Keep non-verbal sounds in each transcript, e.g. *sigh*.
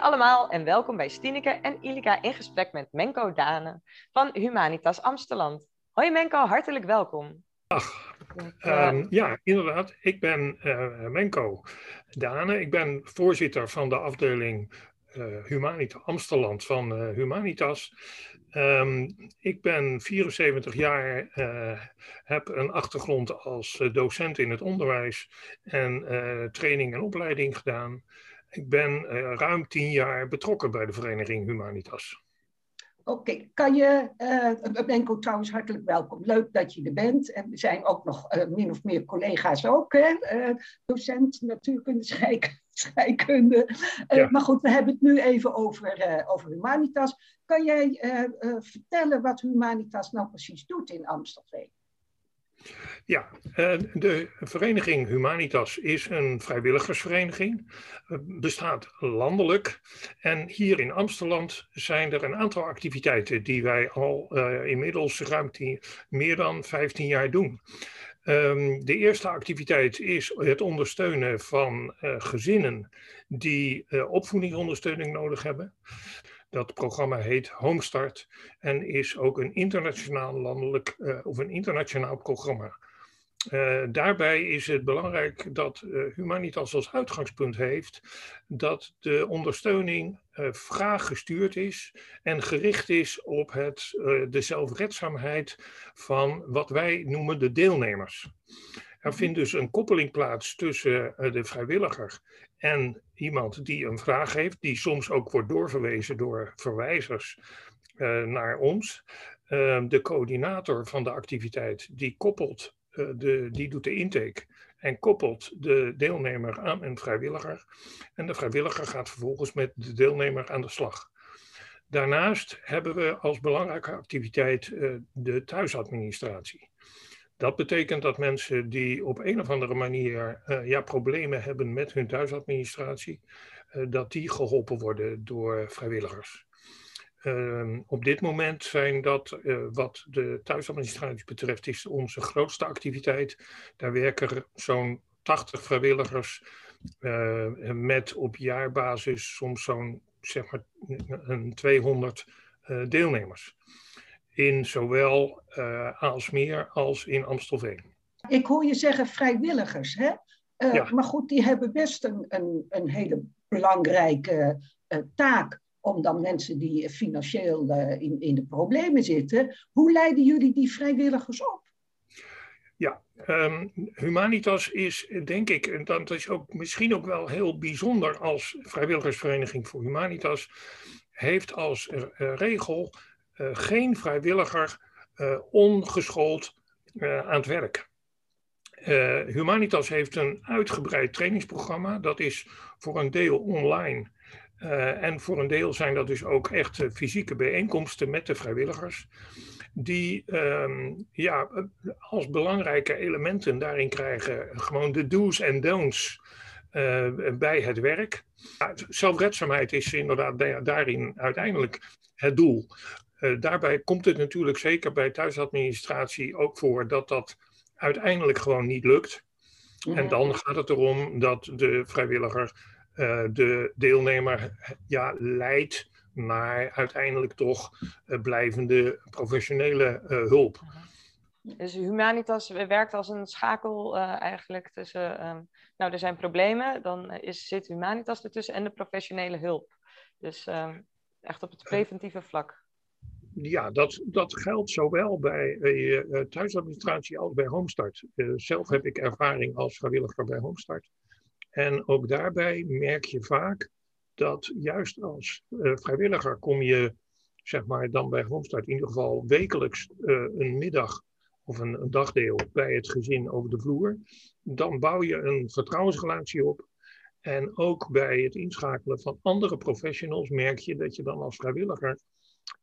allemaal en welkom bij Stineke en Ilika in gesprek met Menko Dane van Humanitas Amsterdam. Hoi Menko, hartelijk welkom. Dag. Ehm, ja, inderdaad. Ik ben uh, Menko Dane. Ik ben voorzitter van de afdeling uh, Humanitas Amsterdam van uh, Humanitas. Um, ik ben 74 jaar, heb een achtergrond als docent in het onderwijs en training en opleiding gedaan. Ik ben uh, ruim tien jaar betrokken bij de vereniging Humanitas. Oké, kan je, uh, Benko trouwens hartelijk welkom. Leuk dat je er bent. En we zijn ook nog uh, min of meer collega's ook, hè? Uh, docent natuurkunde, *laughs* scheikunde. scheikunde. Ja. Maar goed, we hebben het nu even over, over Humanitas. Kan jij vertellen wat Humanitas nou precies doet in Amsterdam? Ja, eh, de vereniging Humanitas is een vrijwilligersvereniging, bestaat landelijk. En hier in Amsterdam zijn er een aantal activiteiten die wij al uh, inmiddels ruim meer dan 15 jaar doen. Um, de eerste activiteit is het ondersteunen van gezinnen die opvoedingsondersteuning nodig hebben. Dat programma heet Homestart en is ook een internationaal landelijk uh, of een internationaal programma. Uh, daarbij is het belangrijk dat uh, Humanitas als uitgangspunt heeft dat de ondersteuning uh, vraaggestuurd is en gericht is op het, de zelfredzaamheid van wat wij noemen de deelnemers. Er vindt dus een koppeling plaats tussen de vrijwilliger en iemand die een vraag heeft, die soms ook wordt doorverwezen door verwijzers uh, naar ons. Uh, de coördinator van de activiteit, die koppelt, uh, de, die doet de intake en koppelt de deelnemer aan een vrijwilliger. En de vrijwilliger gaat vervolgens met de deelnemer aan de slag. Daarnaast hebben we als belangrijke activiteit de thuisadministratie. Dat betekent dat mensen die op een of andere manier uh, ja, problemen hebben met hun thuisadministratie, uh, dat die geholpen worden door vrijwilligers. Uh, op dit moment zijn dat, eh, wat de thuisadministratie betreft, is onze grootste activiteit. Daar werken zo'n 80 vrijwilligers met op jaarbasis soms zo'n zeg maar, een 200 deelnemers in zowel uh, Aalsmeer als in Amstelveen. Ik hoor je zeggen vrijwilligers, hè? Uh, ja. Maar goed, die hebben best een, een, een hele belangrijke uh, taak om dan mensen die financieel in, in de problemen zitten. Hoe leiden jullie die vrijwilligers op? Ja, um, Humanitas is denk ik, en dat is ook misschien ook wel heel bijzonder als vrijwilligersvereniging voor Humanitas, heeft als regel geen vrijwilliger uh, ongeschoold uh, aan het werk. Humanitas heeft een uitgebreid trainingsprogramma. Dat is voor een deel online. en voor een deel zijn dat dus ook echt fysieke bijeenkomsten met de vrijwilligers. Die um, ja, als belangrijke elementen daarin krijgen gewoon de do's en don'ts. bij het werk. zelfredzaamheid is inderdaad daarin uiteindelijk het doel. Uh, daarbij komt het natuurlijk zeker bij thuisadministratie ook voor dat dat uiteindelijk gewoon niet lukt. En dan gaat het erom dat de vrijwilliger uh, de deelnemer ja, leidt naar uiteindelijk toch uh, blijvende professionele hulp. Dus Humanitas werkt als een schakel eigenlijk tussen, um, nou er zijn problemen, dan is, zit Humanitas ertussen en de professionele hulp. Dus um, echt op het preventieve vlak ja, dat, dat geldt zowel bij uh, thuisadministratie als bij Homestart. Uh, zelf heb ik ervaring als vrijwilliger bij Homestart. En ook daarbij merk je vaak dat juist als vrijwilliger kom je, zeg maar, dan bij Homestart in ieder geval wekelijks een middag of een, een dagdeel bij het gezin over de vloer. Dan bouw je een vertrouwensrelatie op. En ook bij het inschakelen van andere professionals merk je dat je dan als vrijwilliger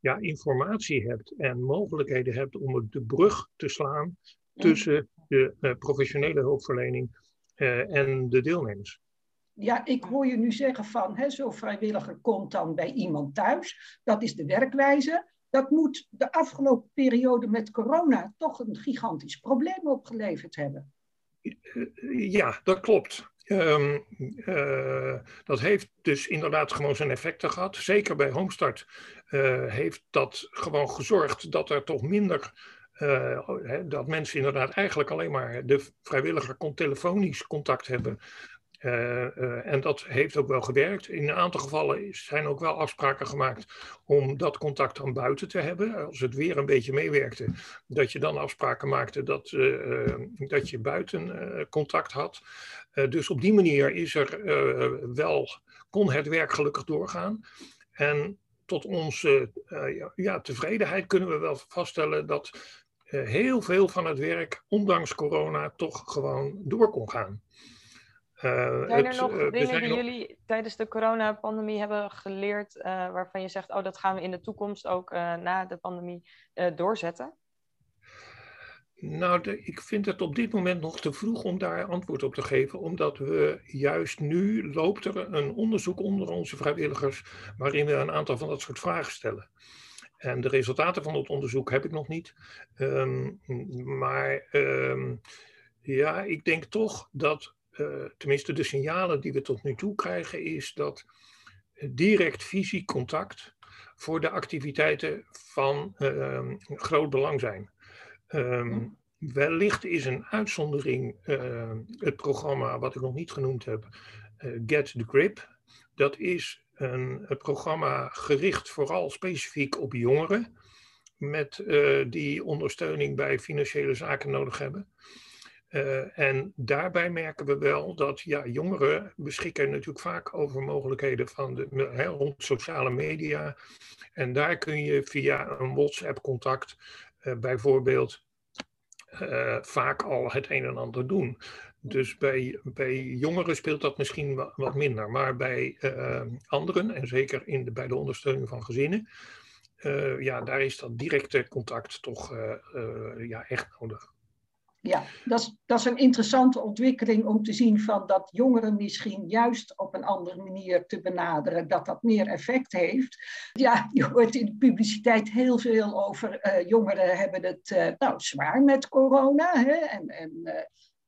ja, informatie hebt en mogelijkheden hebt om de brug te slaan tussen de uh, professionele hulpverlening uh, en de deelnemers. Ja, ik hoor je nu zeggen van zo'n vrijwilliger komt dan bij iemand thuis. Dat is de werkwijze. Dat moet de afgelopen periode met corona toch een gigantisch probleem opgeleverd hebben. Ja, dat klopt. Ehm, dat heeft dus inderdaad gewoon zijn effecten gehad. Zeker bij Homestart heeft dat gewoon gezorgd dat er toch minder dat mensen inderdaad eigenlijk alleen maar de vrijwilliger kon telefonisch contact hebben en dat heeft ook wel gewerkt. In een aantal gevallen zijn ook wel afspraken gemaakt om dat contact dan buiten te hebben. Als het weer een beetje meewerkte, dat je dan afspraken maakte dat, dat je buiten contact had. Dus op die manier is er wel, kon het werk gelukkig doorgaan. En tot onze ja, tevredenheid kunnen we wel vaststellen dat heel veel van het werk, ondanks corona, toch gewoon door kon gaan. Uh, zijn er nog dingen die jullie tijdens de coronapandemie hebben geleerd uh, waarvan je zegt, oh dat gaan we in de toekomst ook na de pandemie doorzetten? Nou, ik vind het op dit moment nog te vroeg om daar antwoord op te geven, omdat we juist nu loopt er een onderzoek onder onze vrijwilligers waarin we een aantal van dat soort vragen stellen. En de resultaten van dat onderzoek heb ik nog niet. Um, maar um, ja, ik denk toch dat uh, tenminste de signalen die we tot nu toe krijgen, is dat direct fysiek contact voor de activiteiten van uh, groot belang zijn. Um, wellicht is een uitzondering uh, het programma wat ik nog niet genoemd heb, Get the Grip. Dat is een, een, programma gericht vooral specifiek op jongeren met die ondersteuning bij financiële zaken nodig hebben. Uh, en daarbij merken we wel dat ja, jongeren beschikken natuurlijk vaak over mogelijkheden van de, rond sociale media. En daar kun je via een WhatsApp-contact bijvoorbeeld uh, vaak al het een en ander doen. Dus bij, bij jongeren speelt dat misschien wat, minder. Maar bij anderen, en zeker in de, bij de ondersteuning van gezinnen, ja, daar is dat directe contact toch ja, echt nodig. Ja, dat is, dat is een interessante ontwikkeling om te zien van dat jongeren misschien juist op een andere manier te benaderen, dat dat meer effect heeft. Ja, je hoort in de publiciteit heel veel over uh, jongeren hebben het uh, nou, zwaar met corona. Hè? En, en uh,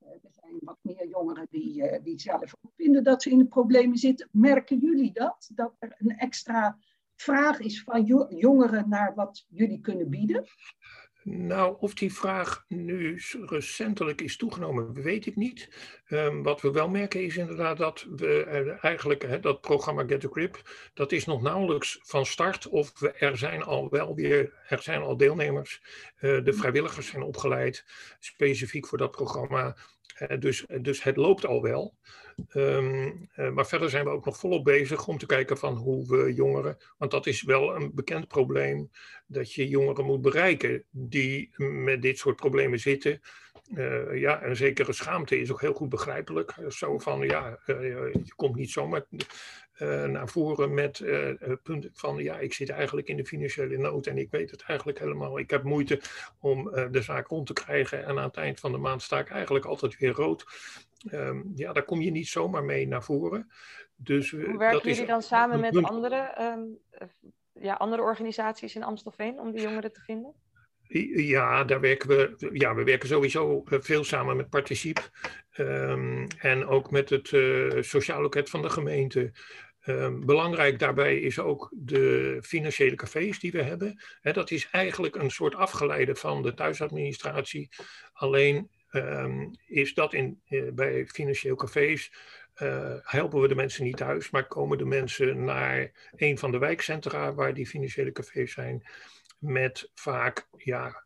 er zijn wat meer jongeren die, die zelf ook vinden dat ze in de problemen zitten. Merken jullie dat? Dat er een extra vraag is van jongeren naar wat jullie kunnen bieden? Nou, of die vraag nu recentelijk is toegenomen, weet ik niet. Um, wat we wel merken is inderdaad dat we eigenlijk hè, dat programma Get a Grip, dat is nog nauwelijks van start. Of we, er zijn al wel weer, er zijn al deelnemers. Uh, de vrijwilligers zijn opgeleid, specifiek voor dat programma. Uh, dus, dus het loopt al wel. Um, uh, maar verder zijn we ook nog volop bezig om te kijken van hoe we jongeren, want dat is wel een bekend probleem, dat je jongeren moet bereiken die met dit soort problemen zitten. Uh, ja, een zekere schaamte is ook heel goed begrijpelijk. Zo van, ja, uh, je komt niet zomaar naar voren met punt van, ja, ik zit eigenlijk in de financiële nood en ik weet het eigenlijk helemaal. Ik heb moeite om de zaak rond te krijgen en aan het eind van de maand sta ik eigenlijk altijd weer rood. Um, ja, daar kom je niet zomaar mee naar voren. Dus, Hoe werken jullie dan samen met andere, um, ja, andere organisaties in Amstelveen om die jongeren te vinden? Ja, daar werken we, ja, we werken sowieso eh, veel samen met Participe um, en ook met het uh, sociaal loket van de gemeente. Um, belangrijk daarbij is ook de financiële cafés die we hebben. He, dat is eigenlijk een soort afgeleide van de thuisadministratie. Alleen um, is dat in, uh, bij financieel cafés uh, helpen we de mensen niet thuis, maar komen de mensen naar een van de wijkcentra waar die financiële cafés zijn, met vaak ja,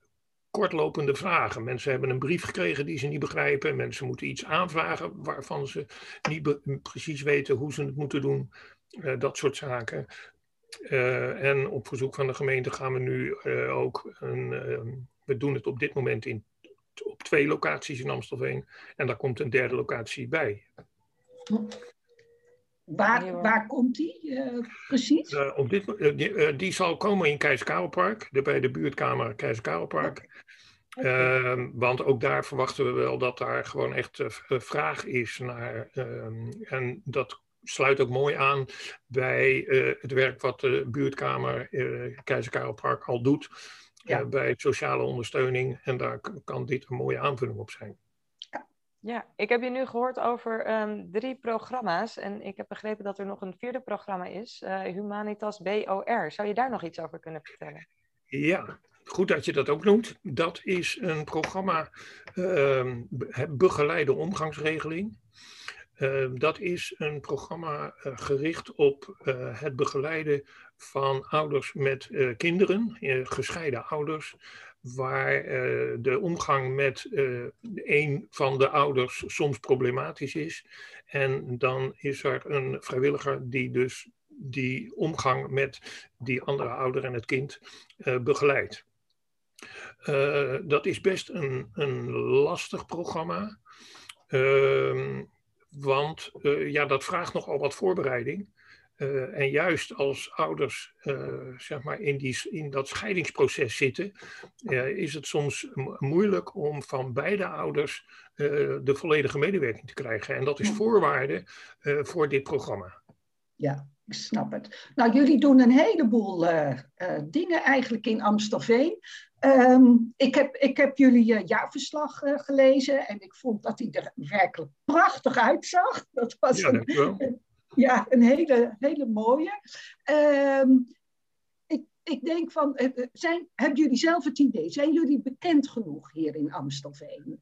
kortlopende vragen. Mensen hebben een brief gekregen die ze niet begrijpen, mensen moeten iets aanvragen waarvan ze niet precies weten hoe ze het moeten doen, uh, dat soort zaken. En op verzoek van de gemeente gaan we nu ook een, we doen het op dit moment in op twee locaties in Amstelveen. En daar komt een derde locatie bij. Waar, waar komt die uh, precies? Uh, op dit, uh, die, die, zal komen in Keizerkarelpark, bij de buurtkamer Keizerkarelpark. Ehm, want ook daar verwachten we wel dat daar gewoon echt vraag is naar. Ehm, en dat sluit ook mooi aan bij het werk wat de buurtkamer Keizerkarelpark al doet ja. bij sociale ondersteuning. En daar kan dit een mooie aanvulling op zijn. Ja, ik heb je nu gehoord over ehm, drie programma's en ik heb begrepen dat er nog een vierde programma is, uh, Humanitas BOR. Zou je daar nog iets over kunnen vertellen? Ja, goed dat je dat ook noemt. Dat is een programma uh, begeleide omgangsregeling. Uh, dat is een programma uh, gericht op het begeleiden van ouders met kinderen, gescheiden ouders, waar de omgang met een van de ouders soms problematisch is. En dan is er een vrijwilliger die dus die omgang met die andere ouder en het kind begeleidt. Dat is best een, een lastig programma. Uh, want ja, dat vraagt nogal wat voorbereiding. Uh, en juist als ouders zeg maar in, die, in dat scheidingsproces zitten, is het soms moeilijk om van beide ouders de volledige medewerking te krijgen. En dat is voorwaarde voor dit programma. Ja, ik snap het. Nou, jullie doen een heleboel dingen eigenlijk in Amstelveen. Um, ik, heb, ik heb jullie jaarverslag gelezen en ik vond dat hij er werkelijk prachtig uitzag. Dat was ja, een, ja, een hele, hele mooie. Um, ik, ik denk van, uh, zijn, hebben jullie zelf het idee? Zijn jullie bekend genoeg hier in Amstelveen?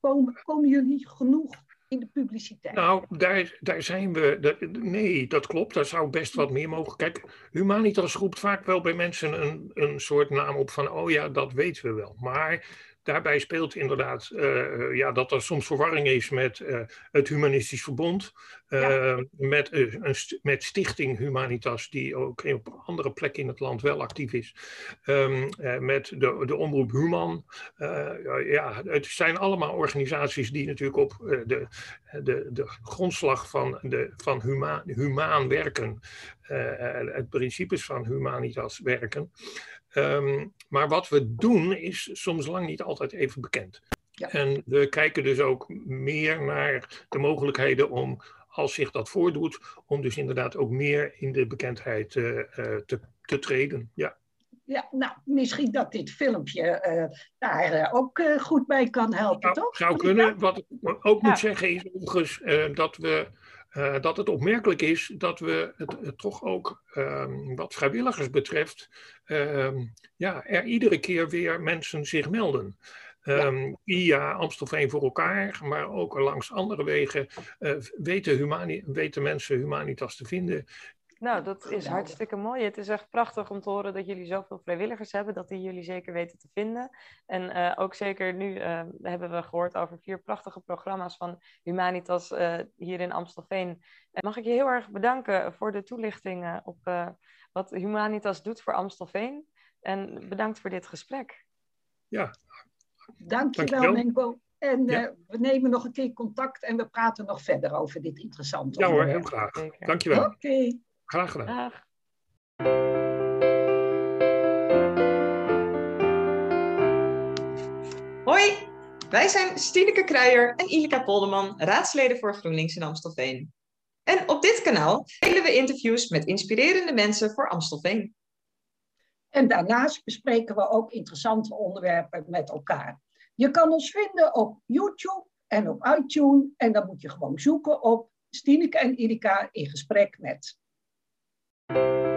komen, komen jullie genoeg in de publiciteit? Nou, daar, daar zijn we. Nee, dat klopt. Daar zou best wat meer mogen. Kijk, Humanitas roept vaak wel bij mensen een, een soort naam op van: oh ja, dat weten we wel. Maar daarbij speelt inderdaad uh, ja, dat er soms verwarring is met uh, het Humanistisch Verbond, uh, ja. met, een, met Stichting Humanitas, die ook op andere plekken in het land wel actief is, um, met de, de Omroep Human. ja, het zijn allemaal organisaties die natuurlijk op de, de, de grondslag van, de, van huma, humaan werken, het principes van Humanitas werken. Um, maar wat we doen is soms lang niet altijd even bekend. Ja. En we kijken dus ook meer naar de mogelijkheden om, als zich dat voordoet, om dus inderdaad ook meer in de bekendheid uh, uh, te, te treden. Ja. Ja, nou, misschien dat dit filmpje uh, daar ook goed bij kan helpen, nou, toch? Zou kunnen. Wat ik ook ja. moet zeggen is overigens dat we uh, dat het opmerkelijk is dat we het, het toch ook um, wat vrijwilligers betreft, um, ja, er iedere keer weer mensen zich melden. Um, ja. Via Amstelveen voor elkaar, maar ook langs andere wegen uh, weten, weten mensen Humanitas te vinden. Nou, dat is hartstikke mooi. Het is echt prachtig om te horen dat jullie zoveel vrijwilligers hebben, dat die jullie zeker weten te vinden. En uh, ook zeker nu uh, hebben we gehoord over vier prachtige programma's van Humanitas uh, hier in Amstelveen. En mag ik je heel erg bedanken voor de toelichting op wat Humanitas doet voor Amstelveen. En bedankt voor dit gesprek. Ja. Dankjewel, Menko. En ja. we nemen nog een keer contact en we praten nog verder over dit interessante Ja hoor, heel graag. Dankjewel. Oké. Okay. Graag gedaan. Dag. Hoi, wij zijn Stineke Kruijer en Ilika Polderman, raadsleden voor GroenLinks in Amstelveen. En op dit kanaal delen we interviews met inspirerende mensen voor Amstelveen. En daarnaast bespreken we ook interessante onderwerpen met elkaar. Je kan ons vinden op YouTube en op iTunes. En dan moet je gewoon zoeken op Stineke en Ilika in gesprek met. Thank you.